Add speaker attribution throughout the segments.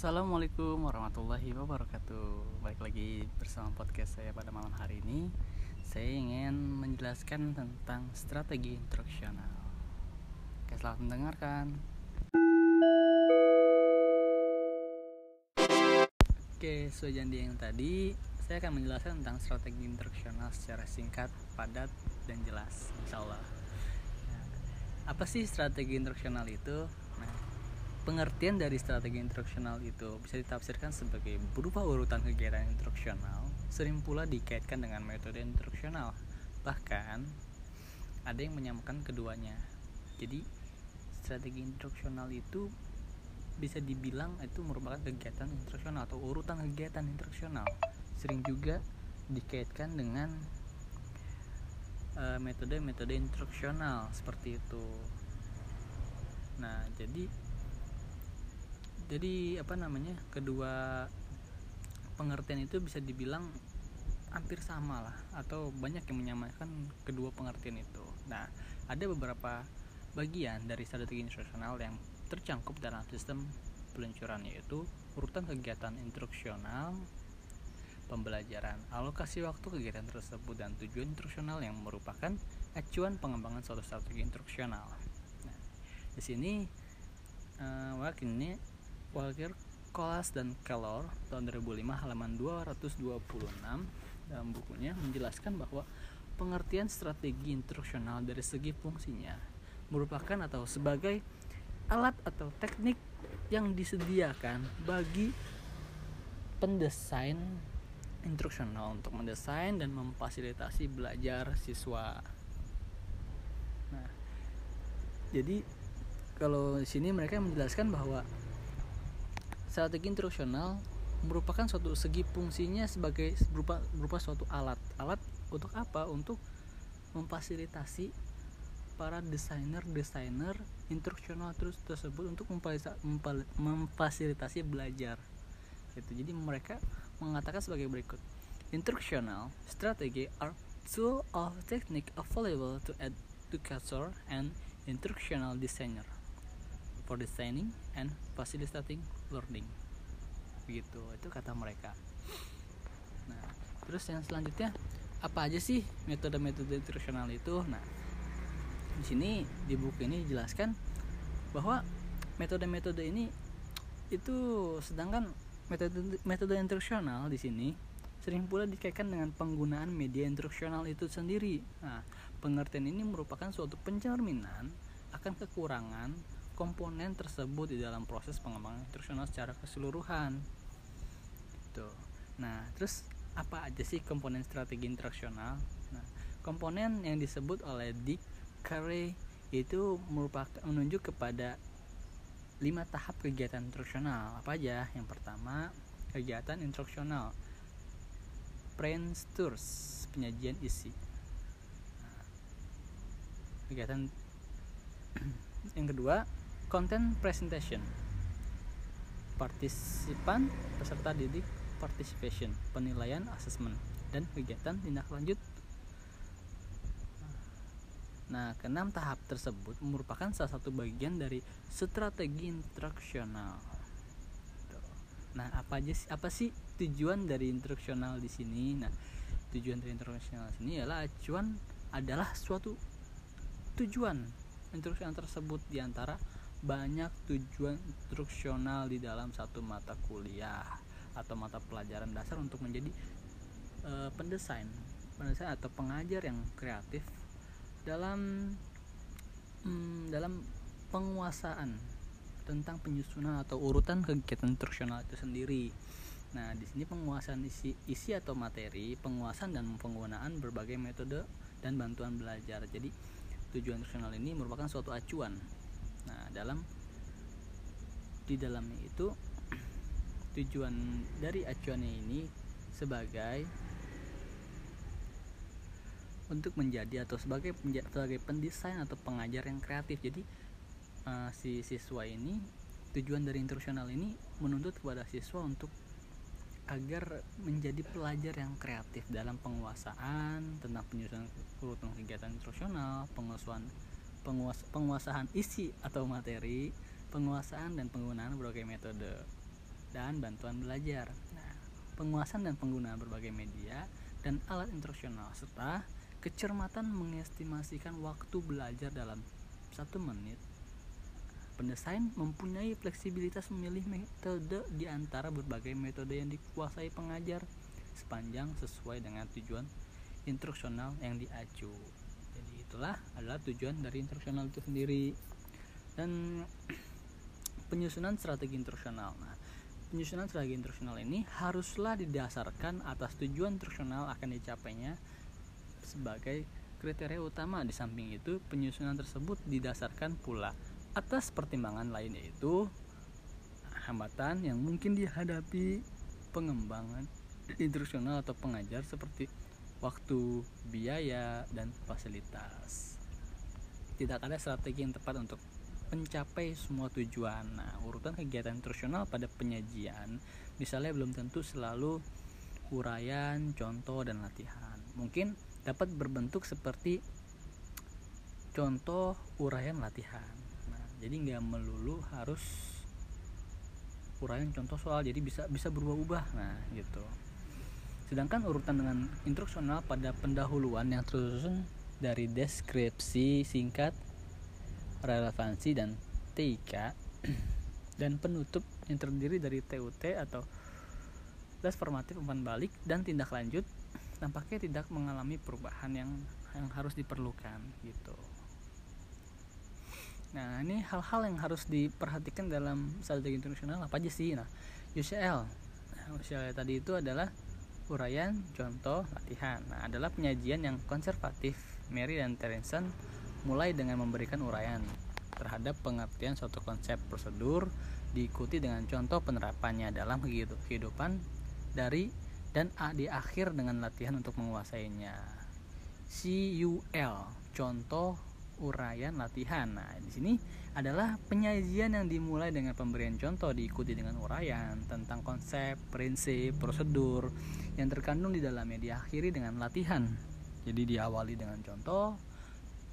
Speaker 1: Assalamualaikum warahmatullahi wabarakatuh. Balik lagi bersama podcast saya pada malam hari ini. Saya ingin menjelaskan tentang strategi instruksional. Oke selamat mendengarkan. Oke sesuai janji yang tadi Saya akan menjelaskan tentang strategi instruksional secara singkat, padat, dan jelas Insya Allah. Apa sih strategi instruksional itu? Pengertian dari strategi instruksional itu bisa ditafsirkan sebagai berupa urutan kegiatan instruksional, sering pula dikaitkan dengan metode instruksional. Bahkan ada yang menyamakan keduanya. Jadi strategi instruksional itu bisa dibilang itu merupakan kegiatan instruksional atau urutan kegiatan instruksional. Sering juga dikaitkan dengan eh, metode-metode instruksional seperti itu. Nah, jadi jadi apa namanya kedua pengertian itu bisa dibilang hampir sama lah atau banyak yang menyamakan kedua pengertian itu. Nah ada beberapa bagian dari strategi instruksional yang tercangkup dalam sistem peluncuran yaitu urutan kegiatan instruksional pembelajaran alokasi waktu kegiatan tersebut dan tujuan instruksional yang merupakan acuan pengembangan suatu strategi instruksional. Nah, di sini uh, ini Walker Kolas dan Keller tahun 2005 halaman 226 dalam bukunya menjelaskan bahwa pengertian strategi instruksional dari segi fungsinya merupakan atau sebagai alat atau teknik yang disediakan bagi pendesain instruksional untuk mendesain dan memfasilitasi belajar siswa. Nah, jadi kalau di sini mereka menjelaskan bahwa strategi instruksional merupakan suatu segi fungsinya sebagai berupa berupa suatu alat. Alat untuk apa? Untuk memfasilitasi para desainer desainer instruksional terus tersebut untuk memfasilitasi belajar. Gitu. Jadi mereka mengatakan sebagai berikut. Instructional strategy are tool of technique available to educator and instructional designer for designing and facilitating learning. Begitu itu kata mereka. Nah terus yang selanjutnya apa aja sih metode-metode instruksional itu? Nah di sini di buku ini dijelaskan bahwa metode-metode ini itu sedangkan metode metode instruksional di sini sering pula dikaitkan dengan penggunaan media instruksional itu sendiri. Nah, pengertian ini merupakan suatu pencerminan akan kekurangan komponen tersebut di dalam proses pengembangan instruksional secara keseluruhan. Tuh. Nah, terus apa aja sih komponen strategi instruksional? Nah, komponen yang disebut oleh Dick Carey itu merupakan menunjuk kepada lima tahap kegiatan instruksional. Apa aja? Yang pertama, kegiatan instruksional. Tours, penyajian isi. Nah, kegiatan yang kedua Content presentation Partisipan peserta didik participation, penilaian assessment dan kegiatan tindak lanjut. Nah, keenam tahap tersebut merupakan salah satu bagian dari strategi instruksional. Nah, apa aja sih apa sih tujuan dari instruksional di sini? Nah, tujuan dari instruksional di sini adalah acuan adalah suatu tujuan instruksional tersebut di antara banyak tujuan instruksional di dalam satu mata kuliah atau mata pelajaran dasar untuk menjadi e, pendesain pendesain atau pengajar yang kreatif dalam mm, dalam penguasaan tentang penyusunan atau urutan kegiatan instruksional itu sendiri. Nah, di sini penguasaan isi, isi atau materi, penguasaan dan penggunaan berbagai metode dan bantuan belajar. Jadi, tujuan instruksional ini merupakan suatu acuan nah dalam di dalamnya itu tujuan dari acuannya ini sebagai untuk menjadi atau sebagai sebagai pendesain atau pengajar yang kreatif. Jadi uh, si siswa ini tujuan dari instruksional ini menuntut kepada siswa untuk agar menjadi pelajar yang kreatif dalam penguasaan tentang penyusunan urutan kegiatan instruksional, penguasaan penguas penguasaan isi atau materi, penguasaan dan penggunaan berbagai metode. dan bantuan belajar. Nah, penguasaan dan penggunaan berbagai media dan alat instruksional serta kecermatan mengestimasikan waktu belajar dalam satu menit pendesain mempunyai fleksibilitas memilih metode di antara berbagai metode yang dikuasai pengajar sepanjang sesuai dengan tujuan instruksional yang diacu itulah adalah tujuan dari instruksional itu sendiri. Dan penyusunan strategi instruksional nah penyusunan strategi instruksional ini haruslah didasarkan atas tujuan instruksional akan dicapainya sebagai kriteria utama. Di samping itu penyusunan tersebut didasarkan pula atas pertimbangan lain yaitu hambatan yang mungkin dihadapi pengembangan instruksional atau pengajar seperti waktu, biaya, dan fasilitas. Tidak ada strategi yang tepat untuk mencapai semua tujuan. Nah, urutan kegiatan instruksional pada penyajian misalnya belum tentu selalu uraian, contoh, dan latihan. Mungkin dapat berbentuk seperti contoh uraian latihan nah jadi nggak melulu harus uraian contoh soal jadi bisa bisa berubah-ubah nah gitu sedangkan urutan dengan instruksional pada pendahuluan yang tersusun dari deskripsi singkat relevansi dan TIK dan penutup yang terdiri dari TUT atau das formatif umpan balik dan tindak lanjut nampaknya tidak mengalami perubahan yang yang harus diperlukan gitu. Nah ini hal-hal yang harus diperhatikan dalam strategi internasional apa aja sih? Nah UCL, nah, UCL tadi itu adalah uraian, contoh, latihan. Nah adalah penyajian yang konservatif. Mary dan Terenson mulai dengan memberikan uraian terhadap pengertian suatu konsep prosedur diikuti dengan contoh penerapannya dalam kehidupan dari dan di akhir dengan latihan untuk menguasainya. CUL contoh uraian latihan. Nah, di sini adalah penyajian yang dimulai dengan pemberian contoh diikuti dengan uraian tentang konsep, prinsip, prosedur yang terkandung di dalamnya diakhiri dengan latihan. Jadi diawali dengan contoh,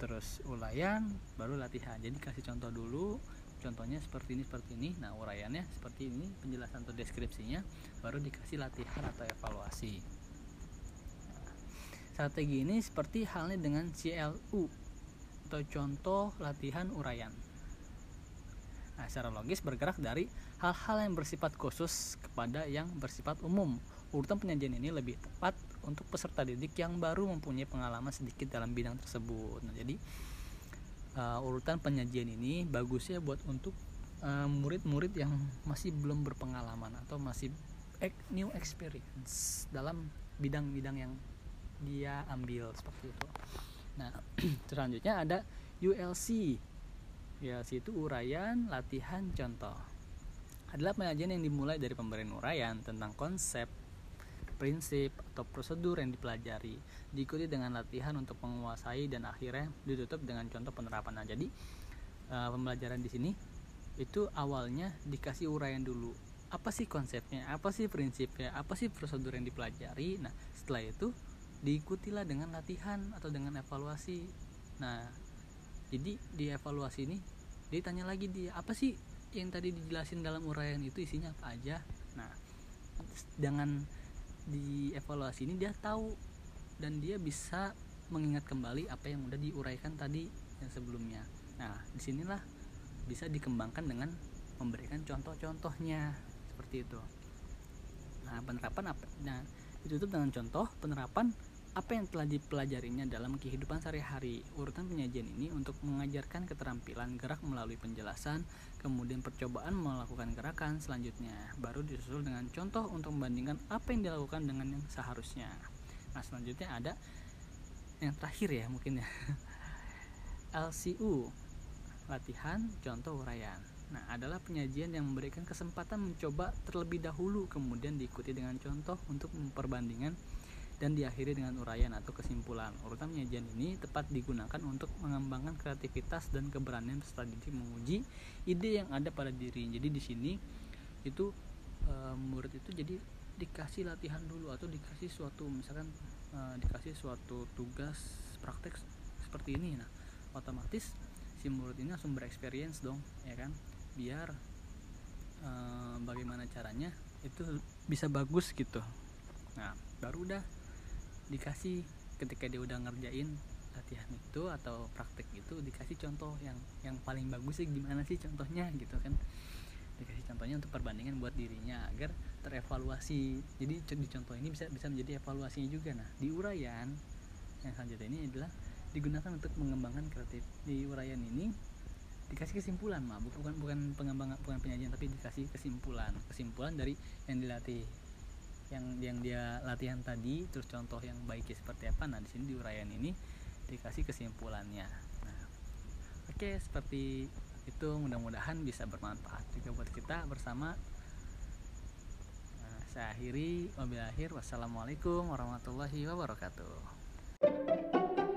Speaker 1: terus uraian, baru latihan. Jadi kasih contoh dulu, contohnya seperti ini seperti ini nah uraiannya seperti ini penjelasan atau deskripsinya baru dikasih latihan atau evaluasi strategi ini seperti halnya dengan CLU atau contoh latihan uraian nah secara logis bergerak dari hal-hal yang bersifat khusus kepada yang bersifat umum urutan penyajian ini lebih tepat untuk peserta didik yang baru mempunyai pengalaman sedikit dalam bidang tersebut nah jadi uh, urutan penyajian ini bagusnya buat untuk uh, murid-murid uh, yang masih belum berpengalaman atau masih new experience dalam bidang-bidang yang dia ambil seperti itu. Nah, selanjutnya ada ULC. ULC itu uraian, latihan, contoh. Adalah penyajian yang dimulai dari pemberian uraian tentang konsep, prinsip atau prosedur yang dipelajari. Diikuti dengan latihan untuk menguasai dan akhirnya ditutup dengan contoh penerapan. Nah jadi uh, pembelajaran di sini itu awalnya dikasih uraian dulu. Apa sih konsepnya? Apa sih prinsipnya? Apa sih prosedur yang dipelajari? Nah setelah itu diikutilah dengan latihan atau dengan evaluasi. Nah jadi di evaluasi ini ditanya lagi dia apa sih yang tadi dijelasin dalam uraian itu isinya apa aja? Nah dengan di evaluasi ini dia tahu dan dia bisa mengingat kembali apa yang udah diuraikan tadi yang sebelumnya. Nah di sinilah bisa dikembangkan dengan memberikan contoh-contohnya seperti itu. Nah penerapan apa nah ditutup dengan contoh penerapan apa yang telah dipelajarinya dalam kehidupan sehari-hari. Urutan penyajian ini untuk mengajarkan keterampilan gerak melalui penjelasan, kemudian percobaan melakukan gerakan selanjutnya, baru disusul dengan contoh untuk membandingkan apa yang dilakukan dengan yang seharusnya. Nah, selanjutnya ada yang terakhir ya mungkin ya. LCU latihan contoh uraian. Nah, adalah penyajian yang memberikan kesempatan mencoba terlebih dahulu kemudian diikuti dengan contoh untuk memperbandingkan dan diakhiri dengan uraian atau kesimpulan. Urutan penyajian ini tepat digunakan untuk mengembangkan kreativitas dan keberanian peserta didik menguji ide yang ada pada diri. Jadi di sini itu e, murid itu jadi dikasih latihan dulu atau dikasih suatu misalkan e, dikasih suatu tugas praktek seperti ini. Nah, otomatis si murid ini langsung berexperience dong, ya kan? Biar e, bagaimana caranya itu bisa bagus gitu nah baru udah dikasih ketika dia udah ngerjain latihan itu atau praktek itu dikasih contoh yang yang paling bagus sih gimana sih contohnya gitu kan. Dikasih contohnya untuk perbandingan buat dirinya agar terevaluasi. Jadi di contoh ini bisa bisa menjadi evaluasinya juga. Nah di urayan yang selanjutnya ini adalah digunakan untuk mengembangkan kreatif. Di urayan ini dikasih kesimpulan mah bukan bukan pengembangan bukan penyajian tapi dikasih kesimpulan. Kesimpulan dari yang dilatih yang yang dia latihan tadi terus contoh yang baiknya seperti apa nah di sini di urayan ini dikasih kesimpulannya. Nah oke okay, seperti itu mudah-mudahan bisa bermanfaat juga buat kita bersama. Nah, saya akhiri wabillahi akhir wassalamualaikum warahmatullahi wabarakatuh